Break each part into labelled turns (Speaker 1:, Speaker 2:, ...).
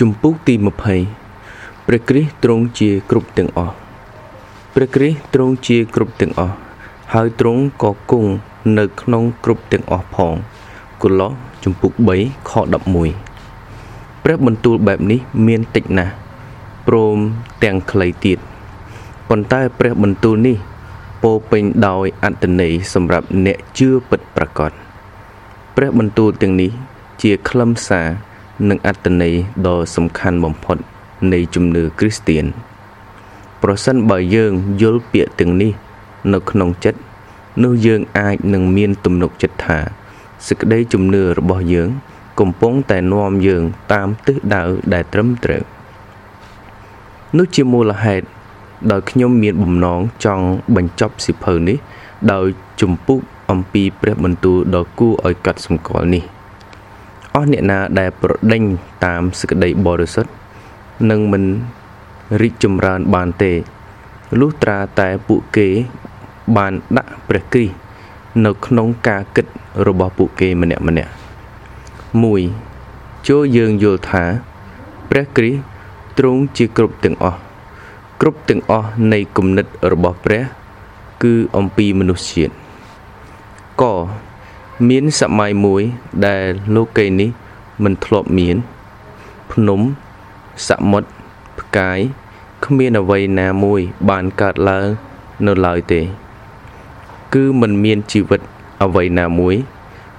Speaker 1: ជំពូកទី20ព្រះគ្រីស្ទទ្រង់ជាគ្រប់ទាំងអស់ព្រះគ្រីស្ទទ្រង់ជាគ្រប់ទាំងអស់ហើយទ្រង់ក៏គង់នៅក្នុងគ្រប់ទាំងអស់ផងកូឡូសជំពូក3ខ11ព្រះបន្ទូលបែបនេះមានតិចណាស់ព្រមទាំងខ្លីទៀតប៉ុន្តែព្រះបន្ទូលនេះពោពេញដោយអត្តន័យសម្រាប់អ្នកជឿពិតប្រាកដព្រះបន្ទូលទាំងនេះជាខ្លឹមសារ និងអត្តន័យដ៏សំខាន់បំផុតនៃជំនឿគ្រីស្ទៀនប្រសិនបើយើងយល់ពាក្យទាំងនេះ នៅក្នុងចិត្តនោះយើងអាចនឹងមានទំនុកចិត្តថាសេចក្តីជំនឿរបស់យើង កំពុងតែនាំយើងតាមទិសដៅដែលត្រឹមត្រូវនោះជាមូលហេតុដោយខ្ញុំមានបំណងចង់បញ្ចប់សិភៅនេះ ដោយជំពូកអំពីព្រះបន្ទូលដ៏គួរឲ្យកត់សម្គាល់នេះ អស់អ្នកណាដែលប្រដេញតាមសេចក្តីបរិសុទ្ធនឹងមិនរីកចម្រើនបានទេលុះត្រាតែពួកគេបានដាក់ព្រះគ្រីស្ទនៅក្នុងការគិតរបស់ពួកគេម្នាក់ម្នាក់1ចូលយើងយល់ថាព្រះគ្រីស្ទទ្រង់ជាគ្រប់ទាំងអស់គ្រប់ទាំងអស់នៃគំនិតរបស់ព្រះ គឺអំពីមនុស្សជាតិក មានសម័យមួយដែលលោកីនេះមិនធ្លាប់មាន ភ្នំសមុទ្រផ្កាយគ្មានអ្វីណាមួយបានកើតឡើងនៅឡើយទេ គឺមិនមានជីវិតអ្វីណាមួយ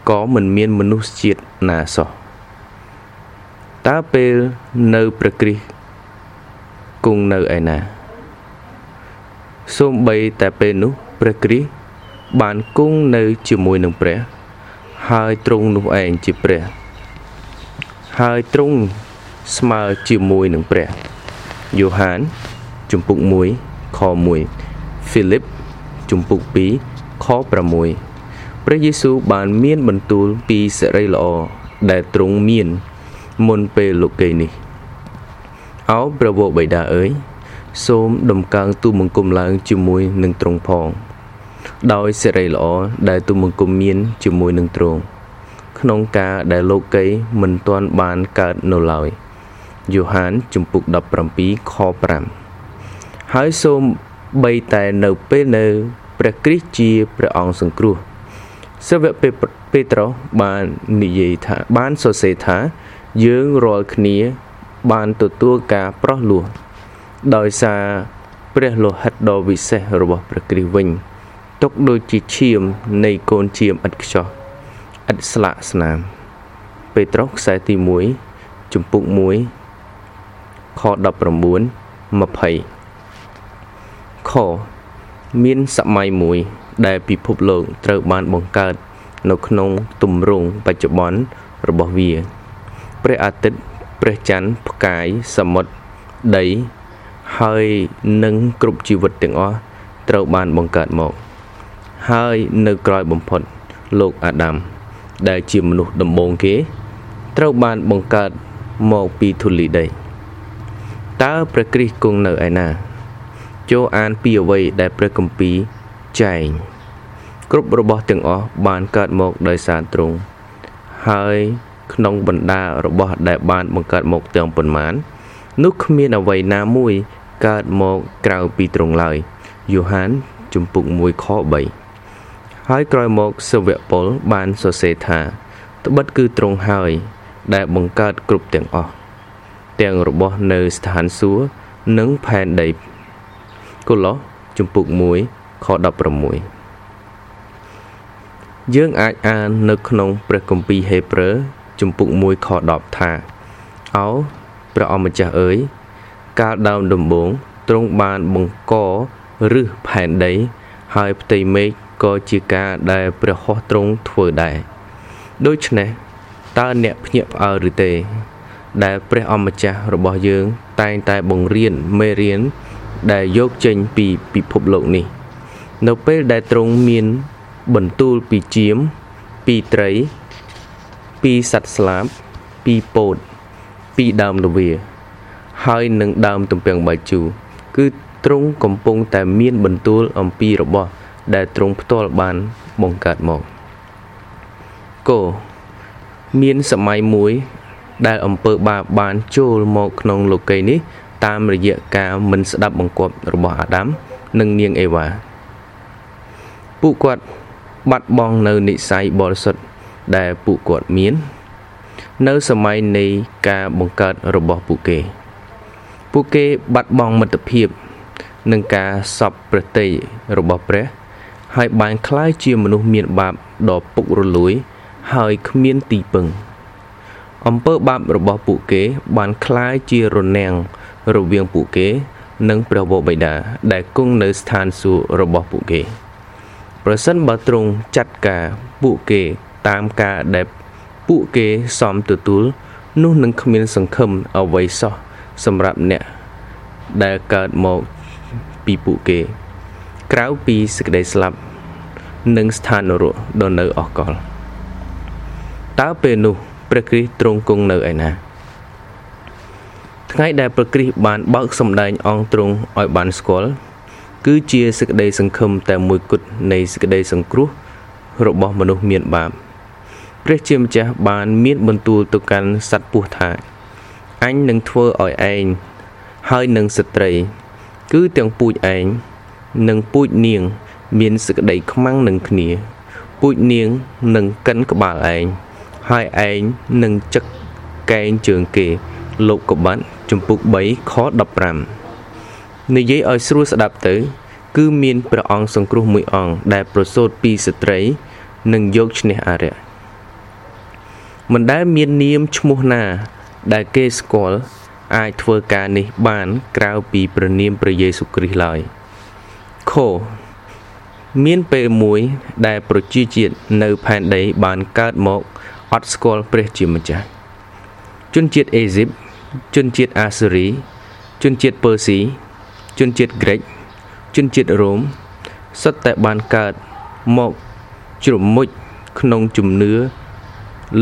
Speaker 1: ក៏មិនមានមនុស្សជាតិណាសោះតើពេលនៅព្រះគ្រីស្ទគង់នៅឯណាសូម្បីតែពេលនោះព្រះគ្រីស្ទបានគង់នៅជាមួយនឹងព្រះ ហើយទ្រង់នោះឯងជាព្រះ ហើយទ្រង់ស្មើជាមួយនឹងព្រះយ៉ូហានជំពូក1ខ1ហ្វីលីបជំពូក2ខ6ព្រះយេស៊ូវបានមានបន្ទូលពីសេរីល្អដែលទ្រង់មានមុនពេលលោកីនេះអោព្រះវរបិតាអើយសូមដំកើងទូបង្គំឡើងជាមួយនឹងទ្រង់ផង ដោយសេរីល្អដែលទូបង្គំមានជាមួយនឹងទ្រង់ក្នុងការដែលលោកីមិនទាន់បានកើតនៅឡើយយ៉ូហានជំពូក17ខ5ហើយសូមបីតែនៅពេលនៅព្រះគ្រីស្ទជាព្រះអង្គសង្គ្រោះសាវកពេត្រុសបាននិយាយថាបានសរសេរថាយើងរាល់គ្នា បានទទួលការប្រោះលោះដោយសារព្រះលោហិតដ៏វិសេសរបស់ព្រះគ្រីស្ទវិញ ទុកដូចជាឈាមនៃកូនឈាមឥតខ្ចោះឥតស្លាកស្នាម ពេត្រុសខ្សែទី1ជំពូក1ខ19 20ខមានសម័យមួយ ដែលពិភពលោកត្រូវបានបង្កើត នៅក្នុងទម្រង់បច្ចុប្បន្នរបស់វា ព្រះអាទិត្យព្រះច័ន្ទផ្កាយសមុទ្រដី ហើយនឹងគ្រប់ជីវិតទាំងអស់ត្រូវបានបង្កើតមក ហើយនៅក្រោយបំផុត លោកអាដាមដែលជាមនុស្សដំបូងគេ ត្រូវបានបង្កើតមកពីធូលីដីតើព្រះគ្រីស្ទគង់នៅឯណាចូលអានពីអ្វីដែលព្រះគម្ពីរចែងគ្រប់របស់ទាំងអស់បានកើតមកដោយសារទ្រង់ហើយក្នុងបណ្ដារបស់ដែលបានបង្កើតមកទាំងប៉ុន្មាន នោះគ្មានអ្វីណាមួយកើតមកក្រៅពីទ្រង់ឡើយយ៉ូហានជំពូក1ខ3 ហើយក្រោយមកសាវកប៉ុលបានសរសេរថាត្បិតគឺទ្រង់ហើយ ដែលបង្កើតគ្រប់ទាំងអស់ទាំងរបស់នៅស្ថានសួគ៌និងផែនដីកូឡូសជំពូក1ខ16យើងអាចអាននៅក្នុងព្រះគម្ពីរហេព្រើរជំពូក1ខ10ថាអោព្រះអម្ចាស់អើយកាលដើមដំបូងទ្រង់បានបង្កឫសផែនដី ហើយផ្ទៃមេឃ ក៏ជាការដែលព្រះហស្ថទ្រង់ធ្វើដែរដូច្នេះតើអ្នកភ្ញាក់ផ្អើលឬទេ ដែលព្រះអម្ចាស់របស់យើង តែងតែបង្រៀនមេរៀនដែលយកចេញពីពិភពលោកនេះ នៅពេលដែលទ្រង់មានបន្ទូលពីជាមពីត្រី ពីសត្វស្លាបពីពោតពីដើមលវា ហើយនឹងដើមទំពាំងបាយជូរគឺទ្រង់កំពុងតែមានបន្ទូលអំពីរបស់ ដែលទ្រង់ផ្ទាល់បានបង្កើតមកគោមានសម័យមួយ ដែលអំពើបាបបានចូលមកក្នុងលោកីនេះ តាមរយៈការមិនស្ដាប់បង្គាប់របស់អាដាម និងនាងអេវ៉ាពួកគាត់បាត់បង់នៅនិស័យបរិសុទ្ធដែលពួកគាត់មាន នៅសម័យនៃការបង្កើតរបស់ពួកគេ ពួកគេបាត់បង់មិត្តភាព និងការសពប្រតិរបស់ព្រះ ហើយបានคล้ายជាមនុស្សមានបាបដ៏ពុករលួយ ហើយគ្មានទីពឹងអំពើបាបរបស់ពួកគេបានคล้ายជារនាំងរវាងពួកគេ និងព្រះវរបិតាដែលគង់នៅស្ថានសួគ៌របស់ពួកគេប្រសិនបើទ្រង់ចាត់ការពួកគេតាមការដែលពួកគេសមទទួលនោះនឹងគ្មានសង្ឃឹមអ្វីសោះសម្រាប់អ្នកដែលកើតមកពីពួកគេ ក្រៅពីសេចក្តីស្លាប់ និងស្ថាននរកដ៏នៅអកលតើពេលនោះព្រះគ្រីស្ទទ្រង់គង់នៅឯណាថ្ងៃដែលព្រះគ្រីស្ទបានបើកសម្ដែងអង្គទ្រង់ឲ្យបានស្គាល់គឺជាសេចក្តីសង្ឃឹមតែមួយគត់នៃសេចក្តីសង្គ្រោះរបស់មនុស្សមានបាបព្រះជាម្ចាស់បានមានបន្ទូលទៅកាន់សត្វពស់ថាអញនឹងធ្វើឲ្យឯងហើយនឹងស្ត្រី គឺទាំងពូជឯងនិងពូជនាង មានសេចក្តីខ្មាំងនឹងគ្នា ពូជនាងនឹងកិនក្បាលឯងហើយឯងនឹងចឹកកែងជើងគេ លោកកបាត់ចំពុក3ខ15និយាយឲ្យស្រួលស្ដាប់ទៅ គឺមានព្រះអង្គសង្គ្រោះមួយអង្គដែលប្រសូតពីស្ត្រីនិងយកឈ្នះអរិយមិនដែលមាននាមឈ្មោះណា ដែលគេស្គាល់អាចធ្វើការនេះបាន ក្រៅពីព្រះនាមព្រះយេស៊ូវគ្រីស្ទឡើយខ មានពេលមួយដែលប្រជាជាតិនៅផែនដីបានកើតមកអត់ស្គាល់ព្រះជាម្ចាស់ជនជាតិអេស៊ីបជនជាតិអាស៊ើរី ជនជាតិពឺស៊ីជនជាតិក្រិកជនជាតិរ៉ូមសុទ្ធតែបានកើតមកជ្រមុជក្នុងជំនឿ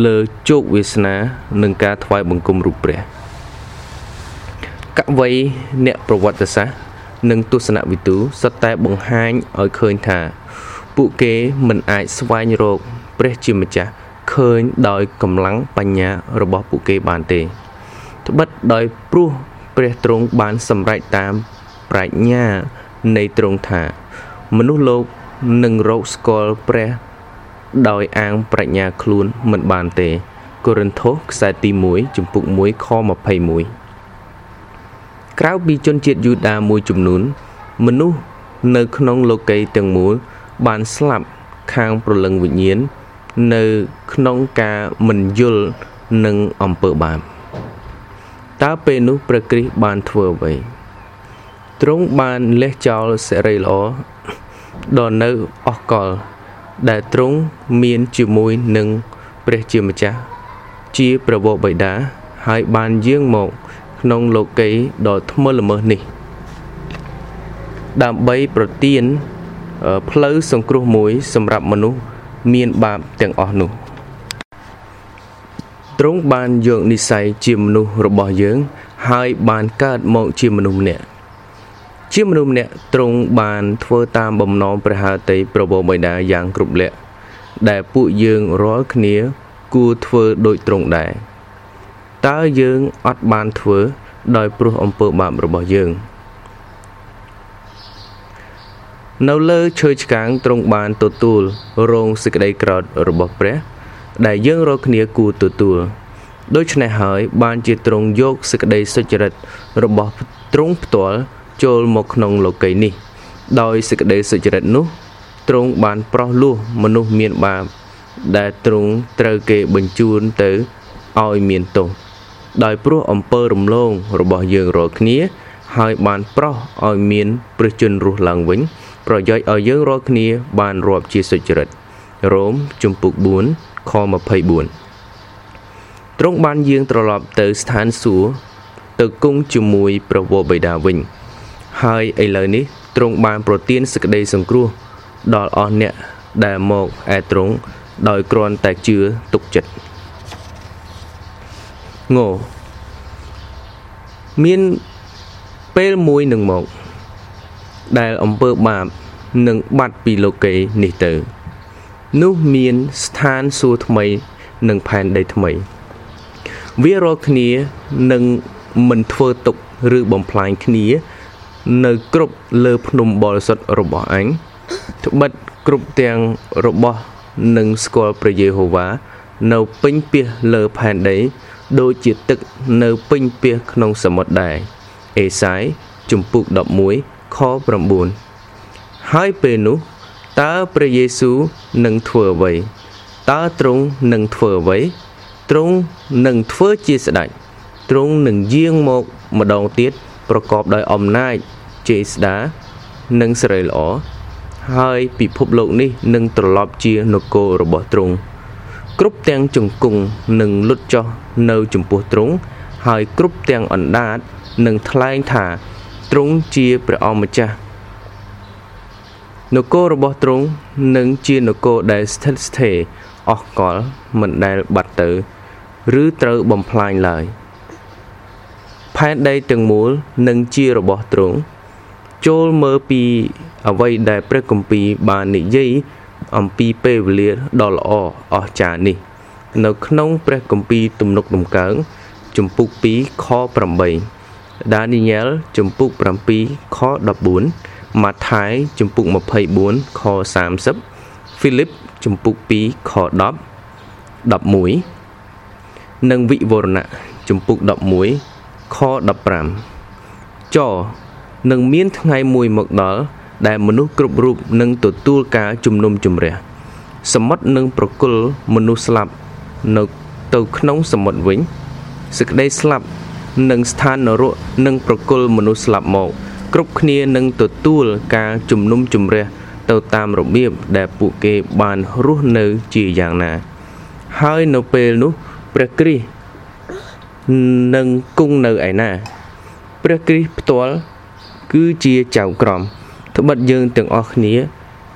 Speaker 1: លើជោគវាសនានិងការថ្វាយបង្គំរូបព្រះកវីអ្នកប្រវត្តិសាស្ត្រ និងទស្សនវិទូសុទ្ធតែបង្ហាញឲ្យឃើញថា ពួកគេមិនអាចស្វែងរកព្រះជាម្ចាស់ឃើញដោយកម្លាំងបញ្ញារបស់ពួកគេបានទេត្បិតដោយព្រោះព្រះទ្រង់បានសម្រេចតាមប្រាជ្ញានៃទ្រង់ថា មនុស្សលោកនឹងរកស្គាល់ព្រះដោយអាងប្រាជ្ញាខ្លួនមិនបានទេកូរិនថូសខ្សែទី1ចំពុក1ខ21 ក្រៅពីជនជាតិយូដាមួយចំនួន មនុស្សនៅក្នុងលោកីយទាំងមូលបានស្លាប់ខាងប្រលឹងវិញ្ញាណនៅក្នុងការមិនយល់នឹងអំពើបាបតើពេលនោះព្រះគ្រីស្ទបានធ្វើអ្វីទ្រង់បានលះចោលសេរីល្អដ៏នៅអស់កល ដែលទ្រង់មានជាមួយនឹងព្រះជាម្ចាស់ជាព្រះវរបិតាហើយបានយាងមក ក្នុងលោកីដ៏ថ្មើរល្មើសនេះ ដើម្បីប្រទានផ្លូវសង្គ្រោះមួយ សម្រាប់មនុស្សមានបាបទាំងអស់នោះទ្រង់បានយកនិស័យជាមនុស្សរបស់យើង ហើយបានកើតមកជាមនុស្សម្នាក់ជាមនុស្សម្នាក់ទ្រង់បានធ្វើតាមបំណងព្រះハតីប្រពោបិតាយ៉ាងគ្រប់លក្ខដែលពួកយើងរាល់គ្នាគួរធ្វើដូចទ្រង់ដែរ តើយើងអត់បានធ្វើ ដោយព្រោះអំពើបាបរបស់យើង នៅលើឈើឆ្កាងទ្រង់បានទទួលរងសេចក្តីក្រោធរបស់ព្រះ ដែលយើងរាល់គ្នាគួរទទួលដូច្នេះហើយបានជាទ្រង់យកសេចក្តីសុចរិតរបស់ទ្រង់ផ្ទាល់ចូលមកក្នុងលោកីយ៍នេះ ដោយសេចក្តីសុចរិតនោះទ្រង់បានប្រោះលោះមនុស្សមានបាបដែលទ្រង់ត្រូវគេបញ្ជូនទៅឲ្យមានទោស ដោយព្រោះអំពើរំលងរបស់យើងរាល់គ្នា ហើយបានប្រោះឲ្យមានព្រះជន្មរស់ឡើងវិញ ប្រយោជន៍ឲ្យយើងរាល់គ្នា បានរាប់ជាសុចរិតរ៉ូមជំពូក4ខ24ទ្រង់បានយាងត្រឡប់ទៅស្ថានសួគ៌ទៅគង់ជាមួយព្រះវរបិតាវិញ ហើយឥឡូវនេះទ្រង់បានប្រទានសេចក្តីសង្គ្រោះដល់អស់អ្នកដែលមកឯទ្រង់ដោយគ្រាន់តែជឿទុកចិត្ត ងមានពេលមួយនឹងមក ដែលអំពើបាបនឹងបាត់ពីលោកីនេះទៅ នោះមានស្ថានសួគ៌ថ្មីនិងផែនដីថ្មី វារាល់គ្នានឹងមិនធ្វើទុកឬបំផ្លាញគ្នា នៅគ្រប់លើភ្នំបរិសុទ្ធរបស់អញត្បិតគ្រប់ទាំងរបស់នឹងស្គាល់ព្រះយេហូវ៉ានៅពេញពាសលើផែនដី ដូចជាទឹកនៅពេញពាសក្នុងសមុទ្រដែរអេសាយជំពូក11ខ9ហើយពេលនោះតើព្រះយេស៊ូវនឹងធ្វើអ្វីតើទ្រង់នឹងធ្វើអ្វីទ្រង់នឹងធ្វើជាស្ដេចទ្រង់នឹងយាងមកម្ដងទៀតប្រកបដោយអំណាចជេស្តានិងសេរីល្អហើយពិភពលោកនេះនឹងត្រឡប់ជានគររបស់ទ្រង់ គ្រប់ទាំងជង្គង់នឹងលុតចុះនៅចំពោះទ្រង់ហើយគ្រប់ទាំងអណ្ដាតនឹងថ្លែងថាទ្រង់ជាព្រះអម្ចាស់នគររបស់ទ្រង់នឹងជានគរដែលស្ថិតស្ថេរអស់កលមិនដែលបាត់ទៅ ឬត្រូវបំផ្លាញឡើយផែនដីទាំងមូលនឹងជារបស់ទ្រង់ចូលមើលពីអ្វីដែលព្រះគម្ពីរបាននិយាយ អំពីពេលវេលាដ៏ល្អអស្ចារ្យនេះ នៅក្នុងព្រះគម្ពីរទំនុកដំកើងជំពូក2ខ8ដានីញ៉ែលជំពូក7ខ14ម៉ាថាយជំពូក24ខ30ហ្វីលីបជំពូក2ខ10 11និងវិវរណៈជំពូក11ខ15ចនឹងមានថ្ងៃមួយមកដល់ ដែលមនុស្សគ្រប់រូបនឹងទទួលការជំនុំជម្រះសមុទ្រនឹងប្រគល់មនុស្សស្លាប់នៅទៅក្នុងសមុទ្រវិញសេចក្តីស្លាប់និងស្ថាននរកនឹងប្រគល់មនុស្សស្លាប់មក គ្រប់គ្នានឹងទទួលការជំនុំជម្រះទៅតាមរបៀបដែលពួកគេបានរស់នៅជាយ៉ាងណា ហើយនៅពេលនោះព្រះគ្រីស្ទនឹងគង់នៅឯណា ព្រះគ្រីស្ទផ្ទាល់គឺជាចៅក្រម ត្បិតយើងទាំងអស់គ្នា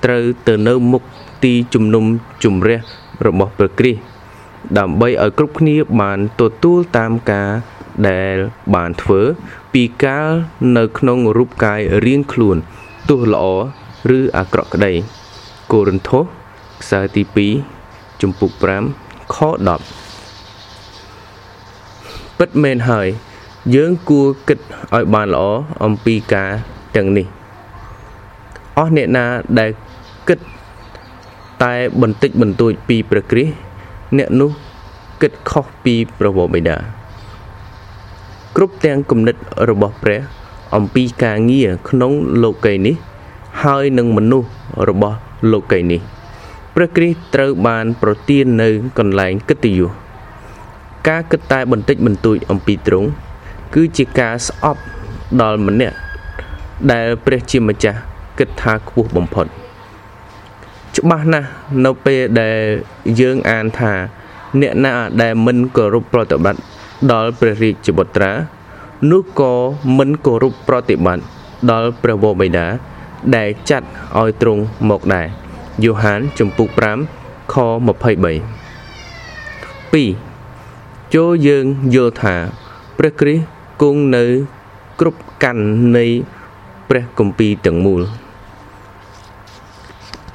Speaker 1: ត្រូវទៅនៅមុខទីជំនុំជម្រះរបស់ព្រះគ្រីស្ទដើម្បីឲ្យគ្រប់គ្នាបានទទួលតាមការដែលបានធ្វើពីកាលនៅក្នុងរូបកាយរៀងខ្លួនទោះល្អឬអាក្រក់ក្តីកូរិនថូសខ្សែទី2ជំពូក5ខ10ពិតមែនហើយ យើងគួរគិតឲ្យបានល្អអំពីការទាំងនេះ អស់អ្នកណាដែលគិតតែបន្តិចបន្តួចពីព្រះគ្រីស្ទអ្នកនោះគិតខុសពីព្រះវរបិតាគ្រប់ទាំងគំនិតរបស់ព្រះអំពីការងារក្នុងលោកីនេះ ហើយនឹងមនុស្សរបស់លោកីនេះព្រះគ្រីស្ទត្រូវបានប្រទាននៅកន្លែងកិត្តិយសការគិតតែបន្តិចបន្តួចអំពីទ្រង់គឺជាការស្អប់ដល់ម្នាក់ដែលព្រះជាម្ចាស់ គិតថាខ្ពស់បំផុតច្បាស់ណាស់នៅពេលដែលយើងអានថា អ្នកណាដែលមិនគោរពប្រតិបត្តិដល់ព្រះរាជបុត្រានោះក៏មិនគោរពប្រតិបត្តិដល់ព្រះវរបិតាដែលចាត់ឲ្យទ្រង់មកដែរយូហានចំពុក5ខ23 2ចូលយើងយល់ថា ព្រះគ្រីស្ទគង់នៅគ្រប់កាន់នៃព្រះគម្ពីរទាំងមូល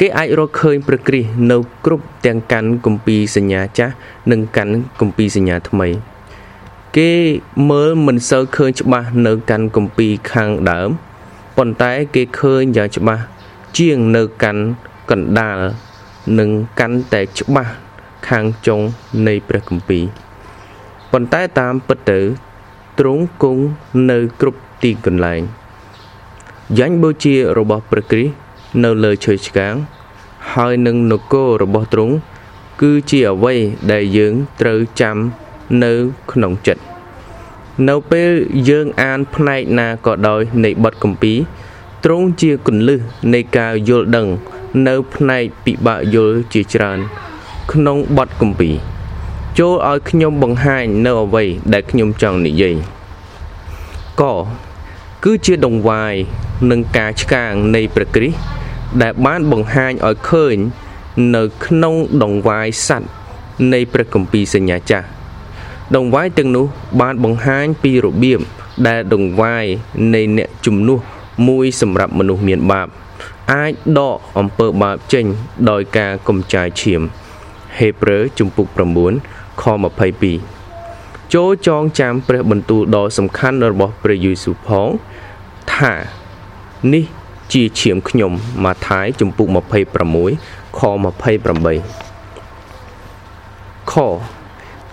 Speaker 1: គេអាចរកឃើញព្រះគ្រីស្ទនៅគ្រប់ទាំងកាន់គម្ពីរសញ្ញាចាស់និងកាន់គម្ពីរសញ្ញាថ្មី គេមើលមិនសូវឃើញច្បាស់នៅកាន់គម្ពីរខាងដើមប៉ុន្តែគេឃើញយ៉ាងច្បាស់ជាងនៅកាន់កណ្ដាលនិងកាន់តែច្បាស់ខាងចុងនៃព្រះគម្ពីរប៉ុន្តែតាមពិតទៅទ្រង់គង់នៅគ្រប់ទីកន្លែងយ៉ាញ់បូជារបស់ព្រះគ្រីស្ទ នៅលើឈើឆ្កាង ហើយនឹងនគររបស់ទ្រង់គឺជាអ្វីដែលយើងត្រូវចាំនៅក្នុងចិត្តនៅពេលយើងអានផ្នែកណាក៏ដោយនៃបទកម្ពីទ្រង់ជាគន្លឹះនៃការយល់ដឹង នៅផ្នែកពិបាកយល់ជាច្រើន ក្នុងបទកម្ពីចូលឲ្យខ្ញុំបង្ហាញនៅអ្វីដែលខ្ញុំចង់និយាយកគឺជាដងវាយនិងការឆ្កាងនៃព្រះគ្រីស្ទ ដែលបានបង្ហាញឲ្យឃើញ នៅក្នុងដងវាយសัตว์នៃព្រះគម្ពីរសញ្ញាចាស់ដងវាយទាំងនោះបានបង្ហាញពីរបៀបដែលដងវាយនៃអ្នកជំនួសមួយសម្រាប់មនុស្សមានបាប អាចដកអំពើបាបចេញ ដោយការកំចាយឈាម ហេព្រើរជំពូក9ខ22ចូលចងចាំព្រះបន្ទូលដ៏សំខាន់របស់ព្រះយេស៊ូវផងថានេះ ជាឈាមខ្ញុំម៉ាថាយជំពូក26ខ28ខ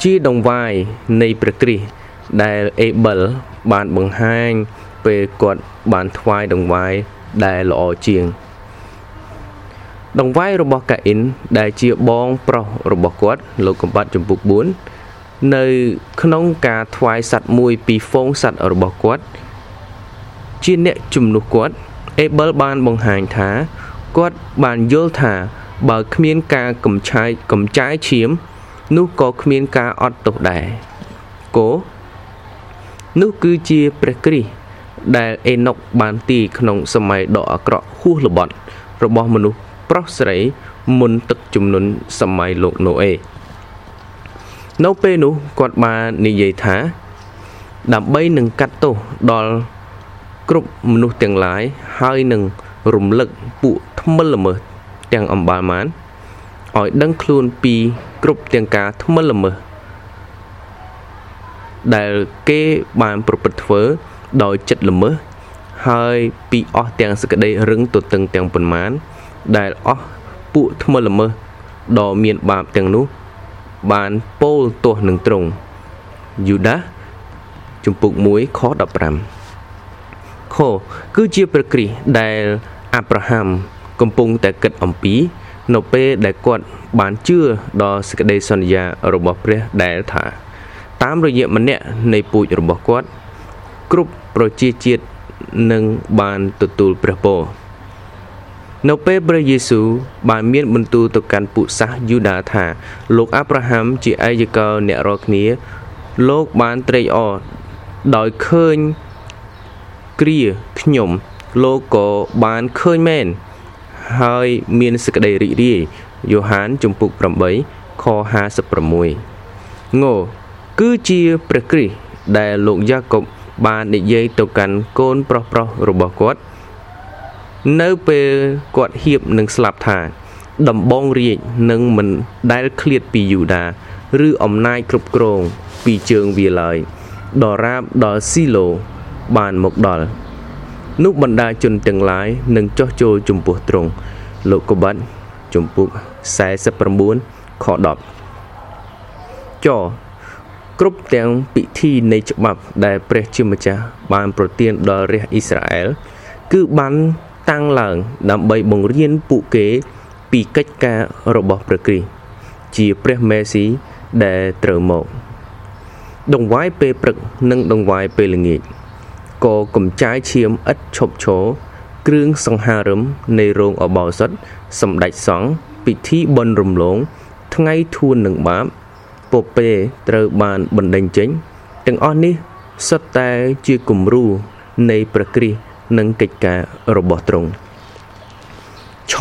Speaker 1: ជាដងវាយនៃព្រះគ្រីស្ទដែលអេបិលបានបង្ហាញពេលគាត់បានថ្វាយដង្វាយដែលល្អជាងដង្វាយរបស់កាអ៊ីនដែលជាបងប្រុសរបស់គាត់លោកកំបាត់ចំពុក4នៅក្នុងការថ្វាយសัตว์មួយពីហ្វូងសัตว์របស់គាត់ជាអ្នកជំនួសគាត់ អេបិលបានបង្ហាញថាគាត់បានយល់ថាបើគ្មានការកំឆាយកំចាយឈាម នោះក៏គ្មានការអត់ទោសដែរគោនោះគឺជាព្រះគ្រីស្ទដែលអេណុកបានទីក្នុងសម័យដ៏អាក្រក់ហួសល្បត់របស់មនុស្សប្រុសស្រីមុនទឹកជំនន់សម័យលោកណូអេនៅពេលនោះគាត់បាននិយាយថា ដើម្បីនឹងកាត់ទោសដល់ គ្រប់មនុស្សទាំងឡាយហើយនឹងរំលឹកពួកថ្មិលល្មើសទាំងអំបាលមានឲ្យដឹងខ្លួនពីគ្រប់ទាំងការថ្មិលល្មើសដែលគេបានប្រព្រឹត្តធ្វើដោយចិត្តល្មើសហើយពីអស់ទាំងសក្តីរឹងទទឹងទាំងប៉ុន្មាន ដែលអស់ពួកថ្មិលល្មើសដ៏មានបាបទាំងនោះ បានពោលទាស់នឹងទ្រង់យូដាជំពូក1ខ15 ខគឺជាព្រះគ្រីស្ទដែលអាប់រ៉ាហាំកំពុងតែគិតអំពី នៅពេលដែលគាត់បានជឿដល់សេចក្តីសន្យារបស់ព្រះដែលថា តាមរយៈម្នាក់នៃពូជរបស់គាត់ គ្រប់ប្រជាជាតិនឹងបានទទួលព្រះពរនៅពេលព្រះយេស៊ូវបានមានបន្ទូលទៅកាន់ពួកសាសយូដាថា លោកអាប់រ៉ាហាំជាឯកកលអ្នករាល់គ្នា លោកបានត្រេកអរដោយឃើញ គ្រាខ្ញុំលោកក៏បានឃើញមែនហើយមានសេចក្តីរីករាយយ៉ូហានជំពូក8ខ56ងគឺជាព្រះគ្រីស្ទដែលលោកយ៉ាកុបបាននិយាយទៅកាន់កូនប្រុសប្រុសរបស់គាត់ នៅពេលគាត់ហៀបនឹងស្លាប់ថា ដំបងរាជនឹងមិនដែលឃ្លាតពីយូដាឬអំណាចគ្រប់គ្រងពីជើងវាឡើយដរាបដល់ស៊ីឡូ បានមកដល់នោះបណ្ដាជនទាំងឡាយនឹងចោះចូលចំពោះទ្រង់លោកកបាត់ចំពុក49ខ10ចគ្រប់ទាំងពិធីនៃច្បាប់ដែលព្រះជាម្ចាស់បានប្រទានដល់រាជអ៊ីស្រាអែលគឺបានតាំងឡើងដើម្បីបង្រៀនពួកគេពីកិច្ចការរបស់ព្រះគ្រីស្ទជាព្រះមេស៊ីដែលត្រូវមកដង្វាយពេលព្រឹកនិងដង្វាយពេលល្ងាច ក៏កំចាយឈាមឥតឈប់ឈរគ្រឿងសង្ហារឹមនៃរោងអបោសុតសម្ដេចសង្ឃពិធីបុណ្យរំលង ថ្ងៃធួននឹងបាបពពេត្រូវបានបណ្ដេញចេញទាំងអស់នេះសុទ្ធតែជាគំរូនៃព្រះគ្រីស្ទនិងកិច្ចការរបស់ទ្រង់ឆ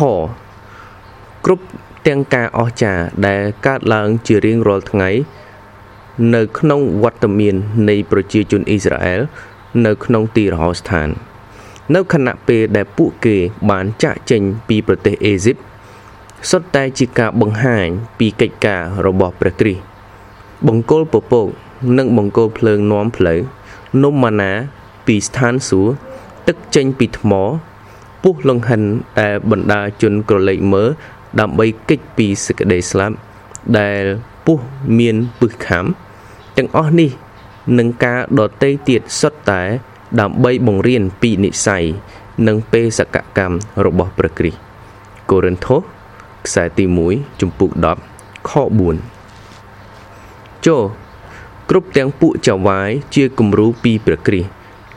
Speaker 1: គ្រប់ទាំងការអស្ចារ្យដែលកើតឡើងជារៀងរាល់ថ្ងៃ នៅក្នុងវត្តមាននៃប្រជាជនអ៊ីស្រាអែល នៅក្នុងទីរហោស្ថាន នៅខណៈពេលដែលពួកគេបានចាក់ចេញពីប្រទេសអេស៊ីបសុទ្ធតែជាការបង្ហាញពីកិច្ចការរបស់ព្រះគ្រីស្ទបង្គោលពពកនិងបង្គោលភ្លើងនាំផ្លូវនំម៉ាណាពីស្ថានសួគ៌ទឹកចេញពីថ្មពុះលង្ហិនដែលបណ្ដាជនក្រឡេកមើលដើម្បីគេចពីសេចក្តីស្លាប់ដែលពុះមានពឹសខំទាំងអស់នេះ នឹងការដតេទៀតសុទ្ធតែ ដើម្បីបង្រៀនពីនិស័យនិងបេសកកម្មរបស់ព្រះគ្រីស្ទកូរិនថូសខ្សែទី1ជំពូក10ខ4ចូលគ្រប់ទាំងពួកចៅវាយជាគំរូពីព្រះគ្រីស្ទ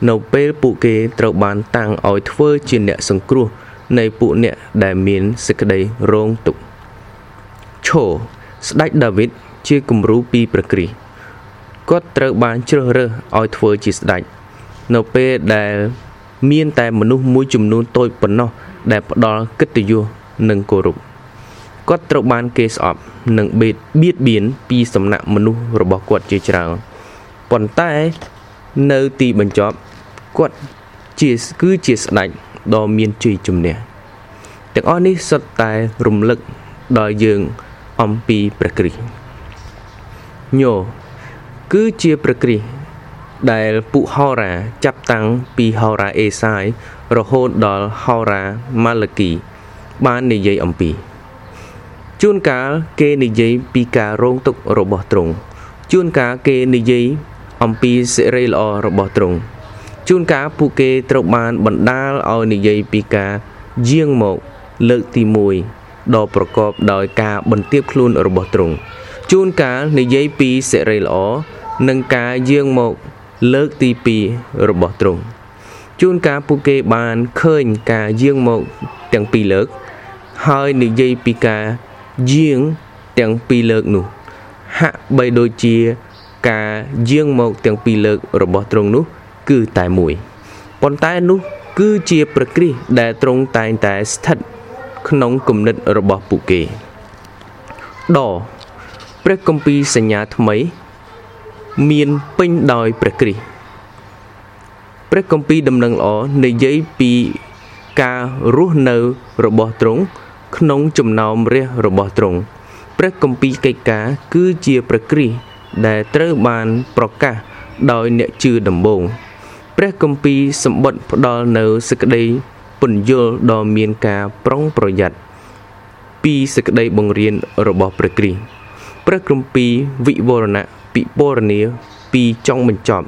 Speaker 1: នៅពេលពួកគេត្រូវបានតាំងឲ្យធ្វើជាអ្នកសង្គ្រោះនៃពួកអ្នកដែលមានសេចក្តីរងទុក្ខឈរស្ដេចដាវីតជាគំរូពីព្រះគ្រីស្ទ គាត់ត្រូវបានជ្រើសរើសឲ្យធ្វើជាស្ដេចនៅពេលដែលមានតែមនុស្សមួយចំនួនតូចប៉ុណ្ណោះដែលផ្ដល់កិត្តិយសនិងគោរពគាត់ត្រូវបានគេស្អប់និងបៀតបៀតបៀនពីសំណាក់មនុស្សរបស់គាត់ជាច្រើនប៉ុន្តែនៅទីបញ្ចប់គាត់ជាគឺជាស្ដេចដ៏មានជ័យជំនះទាំងអស់នេះសុទ្ធតែរំលឹកដល់យើងអំពីព្រះគ្រីស្ទញោ គឺជាប្រក្រិសដែលពុហោរាចាប់តាំងពីហោរាអេសាយរហូតដល់ហោរាម៉ាឡាគី បាននិយាយអំពី ជួនកាលគេនិយាយពីការរងទុក្ខរបស់ទ្រង់ជួនកាលគេនិយាយអំពីសិរីល្អរបស់ទ្រង់ជួនកាលពួកគេត្រូវបានបណ្ដាលឲ្យនិយាយពីការយាងមកលើកទី1ដ៏ប្រកបដោយការបន្ទាបខ្លួនរបស់ទ្រង់ ជួនកាលនិយាយពីសិរីល្អនិងការយាងមកលើកទី2របស់ទ្រង់ជួនកាលពួកគេបានឃើញការយាងមកទាំងពីរលើក ហើយនិយាយពីការយាងទាំងពីរលើកនោះ ហាក់បីដូចជាការយាងមកទាំងពីរលើករបស់ទ្រង់នោះ គឺតែមួយប៉ុន្តែនោះគឺជាប្រក្រិះដែលទ្រង់តែងតែស្ថិត ក្នុងគំនិតរបស់ពួកគេដ ព្រះគម្ពីរសញ្ញាថ្មី មានពេញដោយព្រះគ្រីស្ទព្រះគម្ពីរដំណឹងល្អនិយាយពីការរស់នៅរបស់ទ្រង់ក្នុងចំណោមរះរបស់ទ្រង់ព្រះគម្ពីរកិច្ចការគឺជាព្រះគ្រីស្ទដែលត្រូវបានប្រកាសដោយអ្នកជឿដំបូងព្រះគម្ពីរសម្បត្តិផ្ដល់នៅសេចក្តីពន្យល់ដ៏មានការប្រុងប្រយ័ត្នពីសេចក្តីបង្រៀនរបស់ព្រះគ្រីស្ទ ព្រះគម្ពីរវិវរណៈពិពណ៌នាពីចុងបញ្ចប់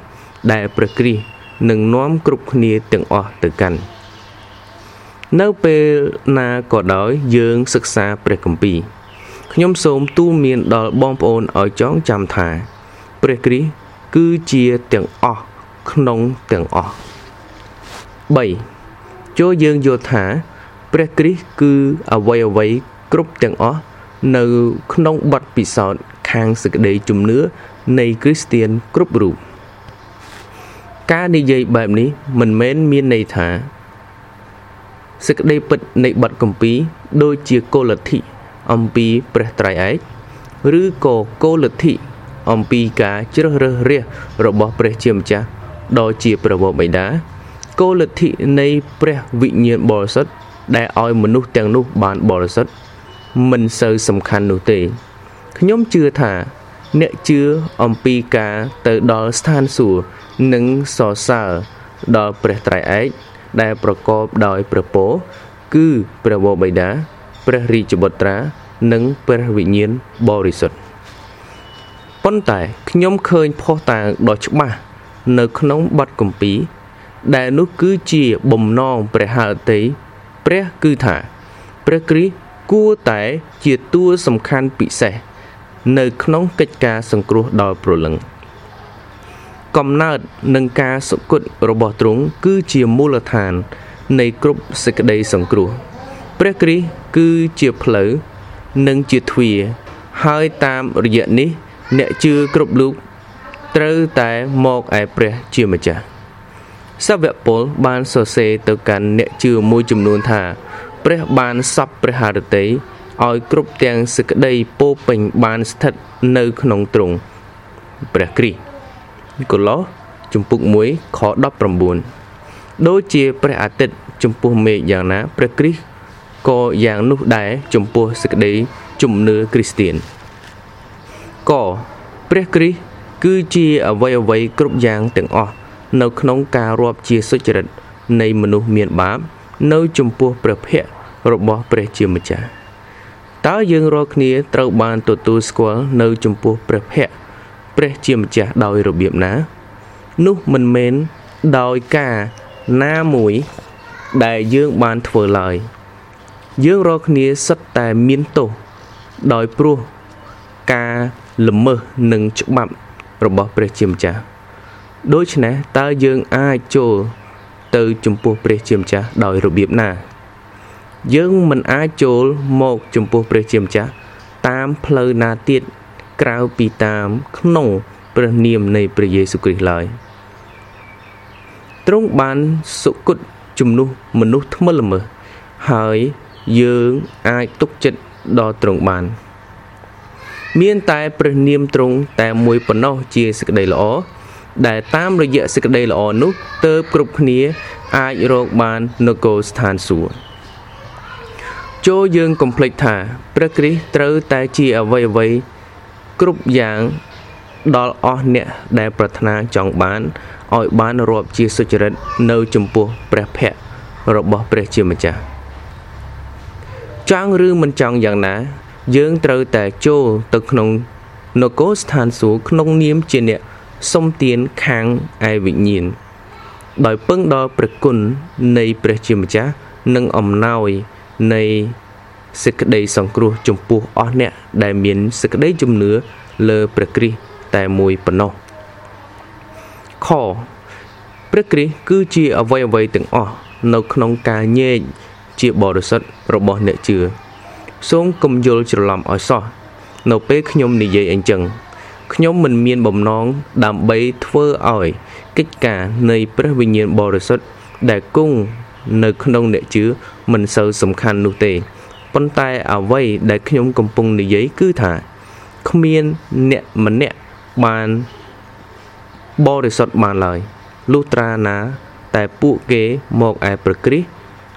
Speaker 1: ដែលព្រះគ្រីស្ទនឹងនាំគ្រប់គ្នាទាំងអស់ទៅកាន់នៅពេលណាក៏ដោយយើងសិក្សាព្រះគម្ពីរខ្ញុំសូមទូលមានដល់បងប្អូនឲ្យចងចាំថាព្រះគ្រីស្ទគឺជាទាំងអស់ក្នុងទាំងអស់3ចូលយើងយល់ថា ព្រះគ្រីស្ទគឺអ្វីអ្វីគ្រប់ទាំងអស់ នៅក្នុងបទពិសោធន៍ខាងសេចក្តីជំនឿនៃគ្រីស្ទៀនគ្រប់រូបការនិយាយបែបនេះមិនមែនមានន័យថាសេចក្តីពិតនៃបទគម្ពីរដូចជាគោលលទ្ធិអំពីព្រះត្រៃឯកឬក៏គោលលទ្ធិអំពីការជ្រើសរើសរាសរបស់ព្រះជាម្ចាស់ដ៏ជាព្រះវរបិតាគោលលទ្ធិនៃព្រះវិញ្ញាណបរិសុទ្ធដែលឲ្យមនុស្សទាំងនោះបានបរិសុទ្ធ មិនសូវសំខាន់នោះទេខ្ញុំជឿថា អ្នកជឿអំពីការទៅដល់ស្ថានសួគ៌និងសរសើរដល់ព្រះត្រៃឯកដែលប្រកបដោយព្រះពរគឺព្រះវរបិតាព្រះរាជបុត្រា និងព្រះវិញ្ញាណបរិសុទ្ធប៉ុន្តែខ្ញុំឃើញផុសតាងដ៏ច្បាស់នៅក្នុងបទគម្ពីរដែលនោះគឺជាបំណងព្រះハតីព្រះគឺថា ព្រះគ្រីស្ទ គួរតែជាតួសំខាន់ពិសេសនៅក្នុងកិច្ចការសង្គ្រោះដល់ព្រលឹងកំណើតនិងការសុគតរបស់ទ្រង់គឺជាមូលដ្ឋាន នៃគ្រប់សេចក្តីសង្គ្រោះព្រះគ្រីស្ទគឺជាផ្លូវនិងជាទ្វារហើយតាមរយៈនេះ អ្នកជឿគ្រប់លោកត្រូវតែមកឯព្រះជាម្ចាស់សាវកពលបានសរសេរទៅកាន់អ្នកជឿមួយចំនួនថា ព្រះបានសពព្រះハរតីឲ្យគ្រប់ទាំងសេចក្តីពោពេញបានស្ថិតនៅក្នុងទ្រង់ព្រះគ្រីស្ទកូឡូសជំពូក1ខ19ដូចជាព្រះអាទិត្យចំពោះមេឃយ៉ាងណាព្រះគ្រីស្ទក៏យ៉ាងនោះដែរចំពោះសេចក្តីជំនឿគ្រីស្ទៀនកព្រះគ្រីស្ទគឺជាអវ័យអវ័យគ្រប់យ៉ាងទាំងអស់នៅក្នុងការរាប់ជាសុចរិតនៃមនុស្សមានបាប នៅចំពោះព្រះភ័ក្ត្ររបស់ព្រះជាម្ចាស់តើយើងរាល់គ្នាត្រូវបានទទួលស្គាល់នៅចំពោះព្រះភ័ក្ត្រព្រះជាម្ចាស់ដោយរបៀបណា នោះមិនមែនដោយការណាមួយដែលយើងបានធ្វើឡើយយើងរាល់គ្នាសិតតែមានទោសដោយព្រោះការល្មើសនឹងច្បាប់របស់ព្រះជាម្ចាស់ដូច្នេះតើយើងអាចចូល ទៅចំពោះព្រះជាម្ចាស់ដោយរបៀបណា យើងមិនអាចចូលមកចំពោះព្រះជាម្ចាស់តាមផ្លូវណាទៀតក្រៅពីតាមក្នុងព្រះនាមនៃព្រះយេស៊ូវគ្រីស្ទឡើយទ្រង់បានសុគតជំនួសមនុស្សថ្មិលល្មើសហើយយើងអាចទុកចិត្តដល់ទ្រង់បាន មានតែព្រះនាមទ្រង់តែមួយប៉ុណ្ណោះជាសេចក្តីល្អ ដែលតាមរយៈសេចក្តីល្អនោះទើបគ្រប់គ្នាអាចរកបាននគរស្ថានសួគ៌ចូលយើងកុំភ្លេចថាព្រះគ្រីស្ទត្រូវតែជាអ្វីអ្វីគ្រប់យ៉ាងដល់អស់អ្នកដែលប្រាថ្នាចង់បានឲ្យបានរាប់ជាសុចរិតនៅចំពោះព្រះភ័ក្ត្ររបស់ព្រះជាម្ចាស់ចង់ឬមិនចង់យ៉ាងណា យើងត្រូវតែចូលទៅក្នុងនគរស្ថានសួគ៌ក្នុងនាមជាអ្នក សុំទានខាងឯវិញ្ញាណដោយពឹងដល់ព្រះគុណនៃព្រះជាម្ចាស់និងអំណោយនៃសេចក្តីសង្គ្រោះចំពោះអស់អ្នកដែលមានសេចក្តីជំនឿលើព្រះគ្រីស្ទតែមួយប៉ុណ្ណោះខព្រះគ្រីស្ទគឺជាអវយអវ័យទាំងអស់នៅក្នុងការញែកជាបរិសុទ្ធរបស់អ្នកជឿសូមកុំយល់ច្រឡំឲ្យសោះនៅពេលខ្ញុំនិយាយអញ្ចឹង ខ្ញុំមិនមានបំណងដើម្បីធ្វើឲ្យកិច្ចការនៃព្រះវិញ្ញាណបរិសុទ្ធដែលគង់នៅក្នុងអ្នកជឿមិនសូវសំខាន់នោះទេប៉ុន្តែអ្វីដែលខ្ញុំកំពុងនិយាយគឺថាគ្មានអ្នកម្នាក់បានបរិសុទ្ធបានឡើយលុះត្រាណា តែពួកគេមកឯព្រះគ្រីស្ទ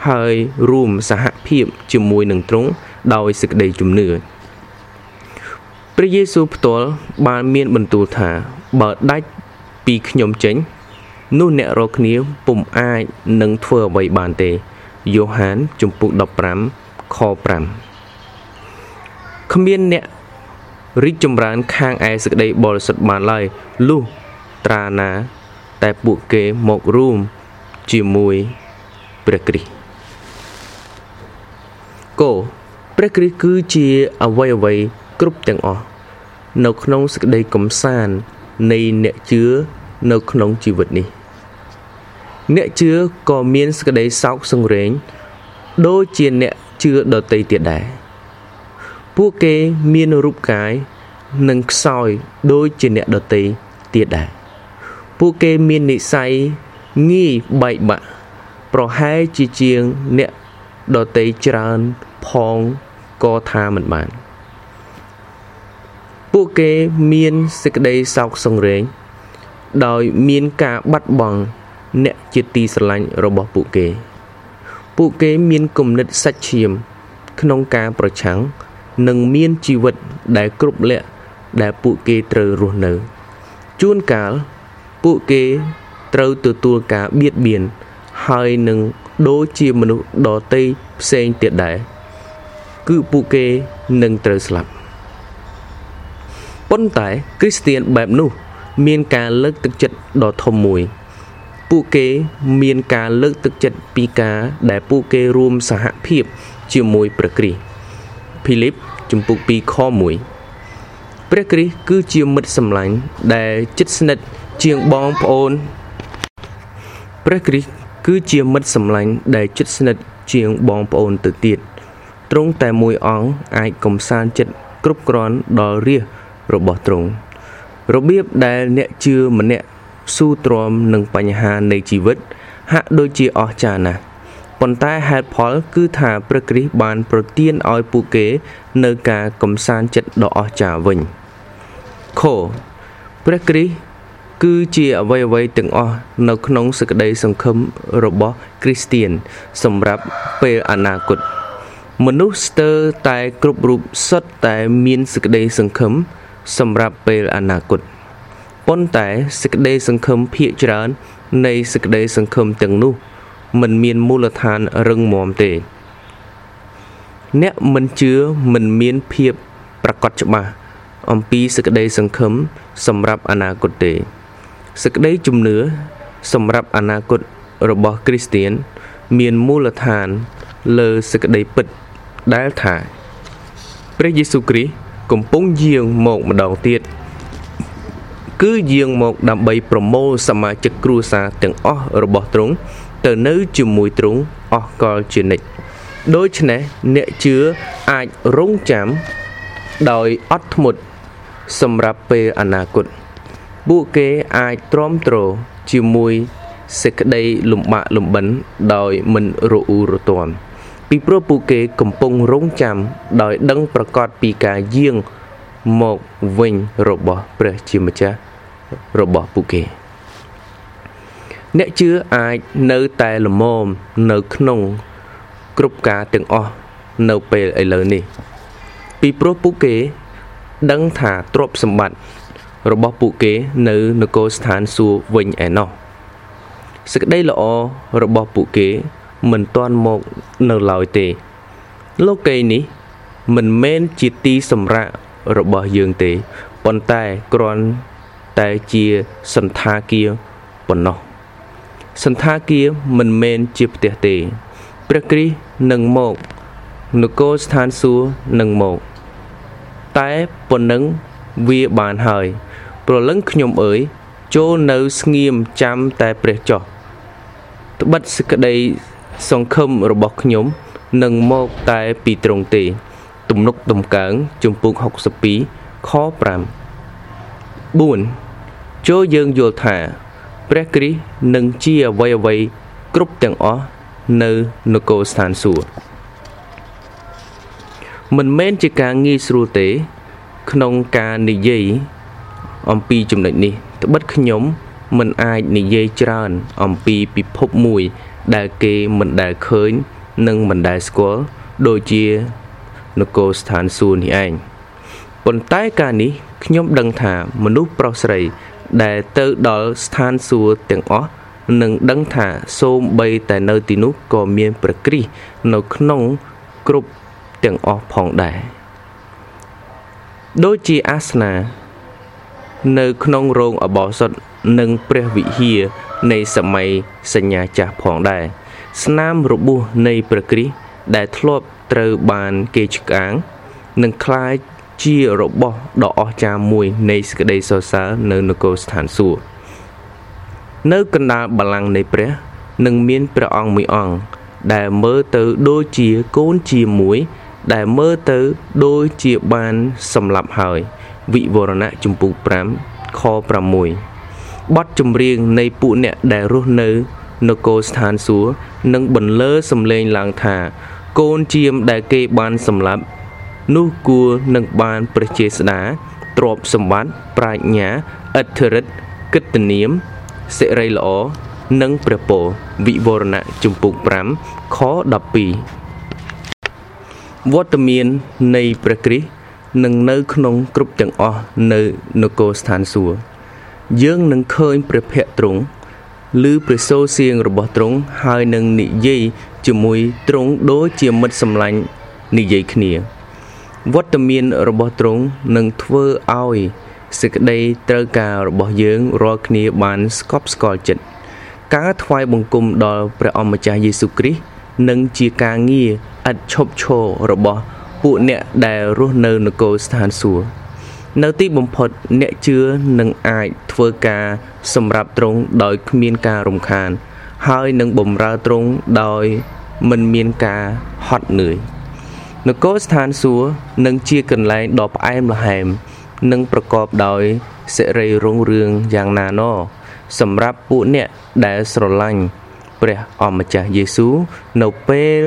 Speaker 1: ហើយរួមសហភាពជាមួយនឹងទ្រង់ដោយសេចក្តីជំនឿ ព្រះយេស៊ូវផ្ទាល់បានមានបន្ទូលថាបើដាច់ពីខ្ញុំចេញ នោះអ្នករាល់គ្នាពុំអាចនឹងធ្វើអ្វីបានទេយ៉ូហានជំពូក15ខ5គ្មានអ្នករីកចម្រើនខាងឯសេចក្តីបរិសុទ្ធបានឡើយលុះត្រាណា តែពួកគេមករួមជាមួយព្រះគ្រីស្ទគោព្រះគ្រីស្ទគឺជាអវ័យអវ័យ គ្រប់ទាំងអស់នៅក្នុងសេចក្តីកំសាន្តនៃអ្នកជឿនៅក្នុងជីវិតនេះ អ្នកជឿក៏មានសេចក្តីសោកសង្រេងដូចជាអ្នកជឿដតីទៀតដែរពួកគេមានរូបកាយនិងខ្សោយដូចជាអ្នកដតីទៀតដែរពួកគេមាននិស័យងាយបែកបាក់ប្រហែលជាជាងអ្នកដតីច្រើនផងក៏ថាមិនបាន ពួកគេមានសេចក្តីសោកសង្រេង ដោយមានការបាត់បង់អ្នកជាទីស្រឡាញ់របស់ពួកគេ ពួកគេមានគំនិតសាច់ឈាម ក្នុងការប្រឆាំងនិងមានជីវិតដែលគ្រប់លក្ខដែលពួកគេត្រូវរស់នៅជួនកាលពួកគេត្រូវទទួលការបៀតបៀនហើយនឹងដូចជាមនុស្សដទៃផ្សេងទៀតដែរគឺពួកគេនឹងត្រូវស្លាប់ ប៉ុន្តែគ្រីស្ទៀនបែបនោះ មានការលើកទឹកចិត្តដ៏ធំមួយពួកគេមានការលើកទឹកចិត្តពីការដែលពួកគេរួមសហភាពជាមួយព្រះគ្រីស្ទភីលីបជំពូក2ខ1ព្រះគ្រីស្ទគឺជាមិត្តសម្លាញ់ដែលជិតស្និទ្ធជាងបងប្អូនព្រះគ្រីស្ទគឺជាមិត្តសម្លាញ់ដែលជិតស្និទ្ធជាងបងប្អូនទៅទៀតទ្រង់តែមួយអង្គអាចកំសាន្តចិត្តគ្រប់គ្រាន់ដល់រាជ របស់ទ្រង់របៀបដែលអ្នកជឿម្នាក់ស៊ូទ្រាំនឹងបញ្ហានៃជីវិត ហាក់ដូចជាអស្ចារ្យណាស់ប៉ុន្តែហេតុផលគឺថាព្រះគ្រីស្ទបានប្រទានឲ្យពួកគេនៅការកំសាន្តចិត្តដ៏អស្ចារ្យវិញខព្រះគ្រីស្ទគឺជាអ្វីអ្វីទាំងអស់នៅក្នុងសេចក្តីសង្ឃឹមរបស់គ្រីស្ទៀនសម្រាប់ពេលអនាគតមនុស្សស្ទើរតែគ្រប់រូបសុទ្ធតែមានសេចក្តីសង្ឃឹម សម្រាប់ពេលអនាគតប៉ុន្តែសេចក្តីសង្ឃឹមភាកច្រើន នៃសេចក្តីសង្ឃឹមទាំងនោះមិនមានមូលដ្ឋានរឹងមាំទេ អ្នកមិនជឿមិនមានភាពប្រកបច្បាស់អំពីសេចក្តីសង្ឃឹមសម្រាប់អនាគតទេសេចក្តីជំនឿសម្រាប់អនាគតរបស់គ្រីស្ទៀនមានមូលដ្ឋានលើសេចក្តីពិតដែលថាព្រះយេស៊ូវគ្រីស្ទ កំពុងយាងមកម្ដងទៀតគឺយាងមកដើម្បីប្រមូលសមាជិកគ្រួសារទាំងអស់របស់ទ្រង់ទៅនៅជាមួយទ្រង់អស់កលជានិច្ចដូច្នេះអ្នកជឿអាចរងចាំដោយអត់ធ្មត់សម្រាប់ពេលអនាគតពួកគេអាចទ្រាំទ្រជាមួយសេចក្តីលំបាកលំបិនដោយមិនរអ៊ូរទាំ ពីព្រោះពួកគេកំពុងរងចាំដោយដឹងប្រកាសពីការយាងមកវិញរបស់ព្រះជាម្ចាស់របស់ពួកគេ អ្នកជឿអាចនៅតែល្មមនៅក្នុងគ្រប់ការទាំងអស់នៅពេលឥឡូវនេះ ពីព្រោះពួកគេដឹងថាទ្រព្យសម្បត្តិរបស់ពួកគេនៅនគរស្ថានសួគ៌វិញឯណោះសេចក្តីល្អរបស់ពួកគេ មិនទាន់មកនៅឡើយទេ លោកីនេះ មិនមែនជាទីសម្រាប់របស់យើងទេប៉ុន្តែគ្រាន់តែជាសន្តាគារប៉ុណ្ណោះសន្តាគារមិនមែនជាផ្ទះទេព្រះគ្រីស្ទនឹងមកនគរស្ថានសួគ៌នឹងមក តែប៉ុណ្ណឹងវាបានហើយព្រលឹងខ្ញុំអើយចូលនៅស្ងៀមចាំតែព្រះចោះត្បិតសេចក្តី សង្ឃឹមរបស់ខ្ញុំនឹងមកតែពីត្រង់ទេ ទំនុកដំកើងជំពូក62ខ5 4ចូលយើងយល់ថាព្រះគ្រីស្ទនឹងជាអ្វីអ្វីគ្រប់ទាំងអស់នៅនគរស្ថានសួគ៌មិនមែនជាការងាយស្រួលទេ ក្នុងការនិយាយអំពីចំណុចនេះត្បិតខ្ញុំមិនអាចនិយាយច្រើនអំពីពិភពមួយ ដែលគេមិនដែលឃើញ និងមិនដែលស្គាល់ដូចជានគរស្ថានសួគ៌នេះឯងប៉ុន្តែការនេះខ្ញុំដឹងថាមនុស្សប្រុសស្រី ដែលទៅដល់ស្ថានសួគ៌ទាំងអស់នឹងដឹងថាសូម្បីតែនៅទីនោះក៏មានព្រះគ្រីស្ទនៅក្នុងគ្រប់ទាំងអស់ផងដែរដូចជាអាសនា នៅក្នុងរោងអបោសុតនិងព្រះវិហារ នៃសម័យសញ្ញាចាស់ផងដែរស្នាមរបួសនៃព្រះគ្រីស្ទដែលធ្លាប់ត្រូវបានគេឆ្កាងនឹងคล้ายជារបស់ដ៏អស្ចារ្យមួយនៃសេចក្តីសរសើរនៅនគរស្ថានសួគ៌នៅកណ្ដាលបល្ល័ង្កនៃព្រះនឹងមានព្រះអង្គមួយអង្គដែលមើលទៅដូចជាកូនជាមួយ ដែលមើលទៅដូចជាបានសម្លាប់ហើយ វិវរណៈជំពូក5ខ6 បទចម្រៀងនៃពួកអ្នកដែលរស់នៅនគរស្ថានសួគ៌នឹងបន្លឺសំឡេងឡើងថា កូនជាមដែលគេបានសម្លាប់នោះគួរនឹងបានព្រះចេស្តាទ្រព្យសម្បត្តិប្រាជ្ញាឥទ្ធិឫទ្ធិកិត្តិនាមសិរីល្អនិងព្រះពរវិវរណៈជំពូក5ខ12វត្តមាននៃព្រះគ្រីស្ទនឹងនៅក្នុងគ្រប់ទាំងអស់នៅនគរស្ថានសួគ៌ យើងនឹងឃើញព្រះភ័ក្ត្រទ្រង់ឬព្រះសូរសៀងរបស់ទ្រង់ហើយនឹងនិយាយជាមួយទ្រង់ដូចជាមិត្តសម្លាញ់និយាយគ្នាវត្តមានរបស់ទ្រង់នឹងធ្វើឲ្យសេចក្តីត្រូវការរបស់យើងរាល់គ្នាបានស្កប់ស្កល់ចិត្តការថ្វាយបង្គំដល់ព្រះអម្ចាស់យេស៊ូវគ្រីស្ទនឹងជាការងារឥតឈប់ឈររបស់ពួកអ្នកដែលរស់នៅនគរស្ថានសួគ៌ នៅទីបំផុតអ្នកជឿនឹងអាចធ្វើការសម្រាប់ទ្រង់ដោយគ្មានការរំខាន ហើយនឹងបំរើទ្រង់ដោយមិនមានការហត់នឿយនគរស្ថានសួគ៌នឹងជាកន្លែងដ៏ផ្អែមល្ហែមនិងប្រកបដោយសិរីរុងរឿងយ៉ាងណាណសម្រាប់ពួកអ្នកដែលស្រឡាញ់ព្រះអម្ចាស់យេស៊ូវនៅពេល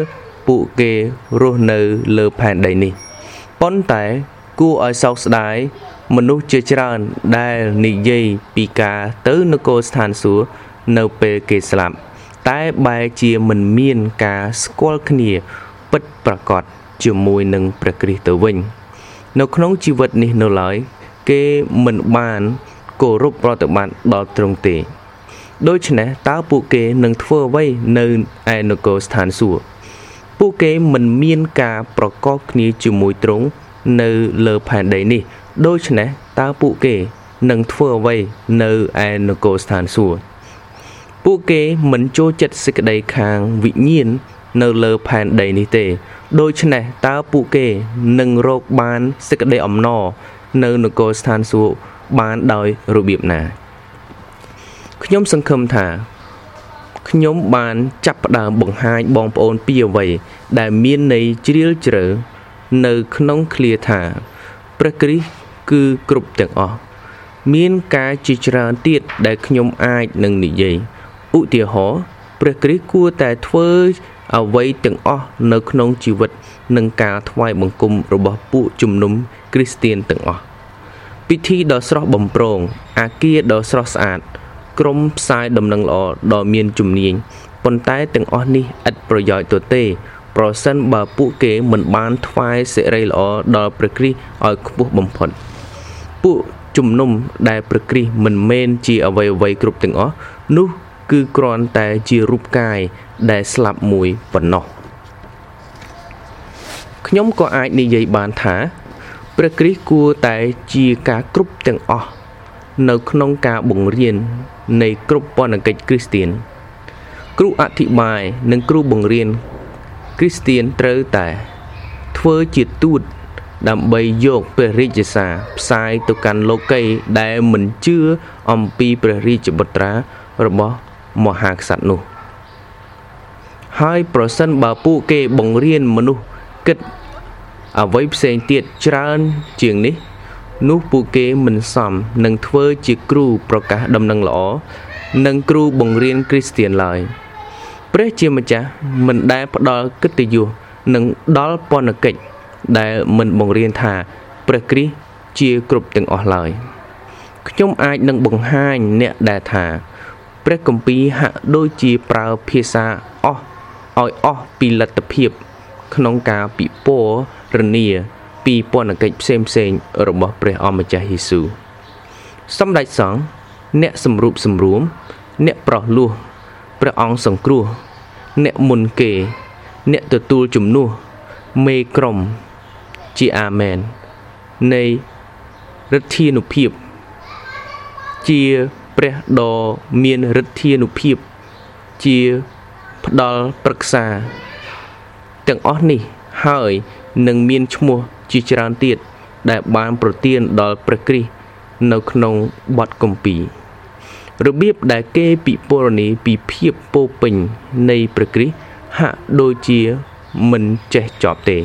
Speaker 1: ពួកគេរស់នៅលើផែនដីនេះប៉ុន្តែ គួរឲ្យសោកស្ដាយមនុស្សជាច្រើនដែលនិយាយពីការទៅនគរស្ថានសួគ៌នៅពេលគេស្លាប់ តែបែរជាមិនមានការស្គាល់គ្នា ពិតប្រាកដជាមួយនឹងព្រះគ្រីស្ទទៅវិញ។នៅក្នុងជីវិតនេះនៅឡើយ គេមិនបានគោរពប្រតិបត្តិដល់ទ្រង់ទេដូច្នេះតើពួកគេនឹងធ្វើអ្វីនៅឯនគរស្ថានសួគ៌ពួកគេមិនមានការប្រកបគ្នាជាមួយទ្រង់ នៅលើផែនដីនេះ ដូច្នេះតើពួកគេនឹងធ្វើអ្វីនៅឯនគរស្ថានសួគ៌ពួកគេមិនចូលចិត្តសេចក្តីខាងវិញ្ញាណនៅលើផែនដីនេះទេ ដូច្នេះតើពួកគេនឹងរកបានសេចក្តីអំណរនៅនគរស្ថានសួគ៌បានដោយរបៀបណាខ្ញុំសង្ឃឹមថាខ្ញុំបានចាប់ផ្ដើមបង្ហាញបងប្អូនពីអ្វីដែលមានន័យជ្រាលជ្រៅ នៅក្នុងឃ្លាថាព្រះគ្រីស្ទគឺគ្រប់ទាំងអស់មានការជាច្រើនទៀតដែលខ្ញុំអាចនឹងនិយាយឧទាហរណ៍ព្រះគ្រីស្ទគួរតែធ្វើអ្វីទាំងអស់នៅក្នុងជីវិតនិងការថ្វាយបង្គំរបស់ពួកជំនុំគ្រីស្ទៀនទាំងអស់ពិធីដ៏ស្រស់បំព្រងអាគារដ៏ស្រស់ស្អាតក្រុមផ្សាយដំណឹងល្អដ៏មានជំនាញប៉ុន្តែទាំងអស់នេះឥតប្រយោជន៍ទៅទេ ប្រសិនបើពួកគេមិនបានថ្វាយសិរីល្អដល់ព្រះគ្រីស្ទឲ្យខ្ពស់បំផុតពួកជំនុំដែលព្រះគ្រីស្ទមិនមែនជាអ្វីអ្វីគ្រប់ទាំងអស់នោះគឺគ្រាន់តែជារូបកាយដែលស្លាប់មួយប៉ុណ្ណោះខ្ញុំក៏អាចនិយាយបានថាព្រះគ្រីស្ទគួរតែជាការគ្រប់ទាំងអស់នៅក្នុងការបង្រៀននៃគ្រប់ពន្ធកិច្ចគ្រីស្ទៀនគ្រូអធិប្បាយនិងគ្រូបង្រៀន គ្រីស្ទៀនត្រូវតែធ្វើជាទូតដើម្បីយកព្រះរាជសារផ្សាយទៅកាន់លោកីដែលមិនជឿអំពីព្រះរាជបុត្រារបស់មហាក្សត្រនោះ ហើយប្រសិនបើពួកគេបង្រៀនមនុស្សគិតអ្វីផ្សេងទៀតច្រើនជាងនេះនោះពួកគេមិនសមនឹងធ្វើជាគ្រូប្រកាសដំណឹងល្អនិងគ្រូបង្រៀនគ្រីស្ទៀនឡើយ ព្រះជាម្ចាស់មិនដែលផ្ដល់កិត្តិយសនិងដល់ពន្ធកិច្ចដែលមិនបង្រៀនថាព្រះគ្រីស្ទជាគ្រប់ទាំងអស់ឡើយខ្ញុំអាចនឹងបង្ហាញអ្នកដែលថាព្រះគម្ពីរហាក់ដូចជាប្រើភាសាអស់ឲ្យអស់ពីលទ្ធភាព ក្នុងការពិពណ៌រនាពីពន្ធកិច្ចផ្សេងផ្សេងរបស់ព្រះអម្ចាស់យេស៊ូវសម្ដេចសង្ឃអ្នកសម្រូបសម្រួម អ្នកប្រោះលោះ ព្រះអង្គសង្គ្រោះ អ្នកមុនគេ អ្នកទទួលជំនួសមេក្រុមជាអាមែននៃឫទ្ធានុភាព ជាព្រះដ៏មានឫទ្ធានុភាព ជាផ្ដល់ប្រឹក្សា ទាំងអស់នេះហើយនឹងមានឈ្មោះជាច្រើនទៀតដែលបានប្រទានដល់ព្រះគ្រីស្ទនៅក្នុងបទគម្ពីរ របៀបដែលគេពិពណ៌នាពីភាពពោពេញនៃព្រះគ្រីស្ទហាក់ដូចជាមិនចេះចប់ទេ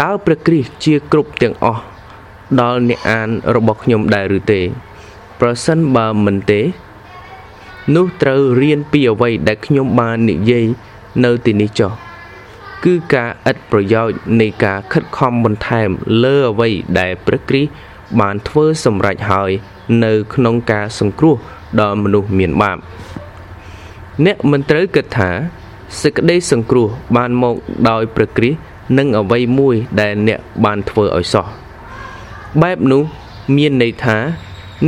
Speaker 1: តើព្រះគ្រីស្ទជាគ្រប់ទាំងអស់ដល់អ្នកអានរបស់ខ្ញុំដែរឬទេ ប្រសិនបើមិនទេ នោះត្រូវរៀនពីអ្វីដែលខ្ញុំបាននិយាយនៅទីនេះចុះគឺការឥតប្រយោជន៍នៃការខិតខំបន្ថែមលើអ្វីដែលព្រះគ្រីស្ទ បានធ្វើសម្រេចហើយនៅក្នុងការសង្គ្រោះដល់មនុស្សមានបាបអ្នកមិនត្រូវគិតថាសេចក្តីសង្គ្រោះបានមកដោយព្រះគ្រីស្ទនិងអ្វីមួយដែលអ្នកបានធ្វើឲ្យសោះបែបនោះមានន័យថា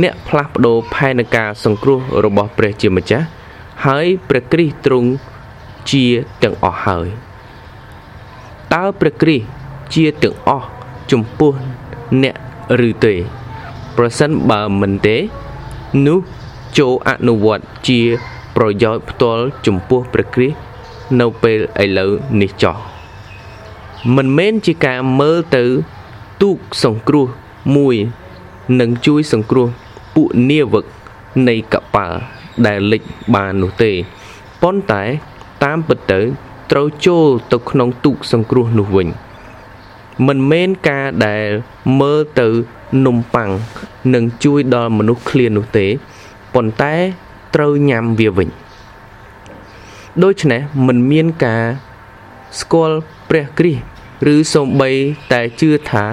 Speaker 1: អ្នកផ្លាស់ប្ដូរផែនការសង្គ្រោះរបស់ព្រះជាម្ចាស់ហើយព្រះគ្រីស្ទទ្រង់ជាទាំងអស់ហើយតើព្រះគ្រីស្ទជាទាំងអស់ចំពោះអ្នក ឬទេ ប្រសិនបើមិនទេ នោះចូលអនុវត្តជា ប្រយោជន៍ផ្ទាល់ចំពោះព្រះគ្រីស្ទនៅពេលឥឡូវនេះចោះមិនមែនជាការមើលទៅទូកសង្គ្រោះមួយនឹងជួយសង្គ្រោះពួកនាវិកនៃកប៉ាល់ដែលលិចបាននោះទេប៉ុន្តែតាមពិតទៅត្រូវចូលទៅក្នុងទូកសង្គ្រោះនោះវិញ មិនមែនការដែលមើលទៅនំប៉័ងនឹងជួយដល់មនុស្សឃ្លាននោះទេប៉ុន្តែត្រូវញ៉ាំវាវិញដូច្នេះមិនមានការស្គាល់ព្រះគ្រីស្ទឬសូម្បីតែជឿថា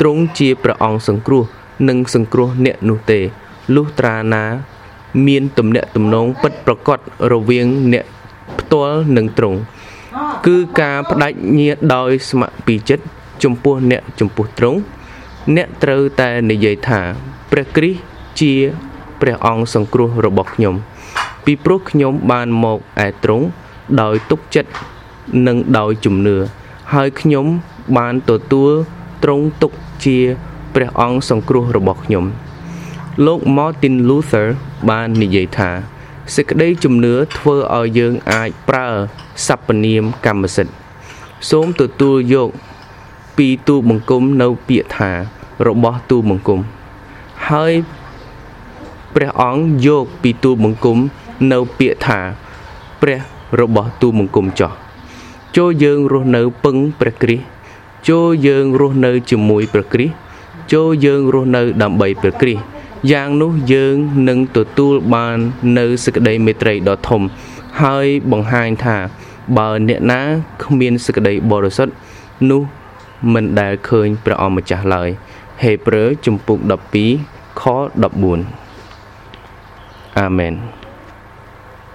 Speaker 1: ទ្រង់ជាព្រះអង្គសង្គ្រោះនិងសង្គ្រោះអ្នកនោះទេលុះត្រាណា មានទំនាក់ទំនងពិតប្រកបរវាងអ្នកផ្ទាល់និងទ្រង់គឺការបដិញ្ញាដោយស្ម័គ្រពីចិត្ត ចំពោះអ្នកចំពោះទ្រង់អ្នកត្រូវតែនិយាយថា ព្រះគ្រីស្ទជាព្រះអង្គសង្គ្រោះរបស់ខ្ញុំ ពីព្រោះខ្ញុំបានមកឯទ្រង់ដោយទុកចិត្តនិងដោយជំនឿហើយខ្ញុំបានទទួលទ្រង់ទុកជាព្រះអង្គសង្គ្រោះរបស់ខ្ញុំលោក Martin Luther បាននិយាយថាសេចក្តីជំនឿធ្វើឲ្យយើងអាចប្រើសព្វនាមកម្មសិទ្ធិសូមទទួលយក ពីទូបង្គំនៅពាក្យថារបស់ទូបង្គំហើយព្រះអង្គយកពីទូបង្គំនៅពាក្យថាព្រះរបស់ទូបង្គំចោះចូលយើងរស់នៅពឹងព្រះគ្រីស្ទចូលយើងរស់នៅជាមួយព្រះគ្រីស្ទចូលយើងរស់នៅដើម្បីព្រះគ្រីស្ទយ៉ាងនោះយើងនឹងទទួលបាននៅសេចក្តីមេត្រីដ៏ធំ ហើយបង្ហាញថាបើអ្នកណាគ្មានសេចក្តីបរិសុទ្ធនោះ មិនដែលឃើញព្រះអម្ចាស់ឡើយហេព្រើរជំពូក12ខ14អាមែន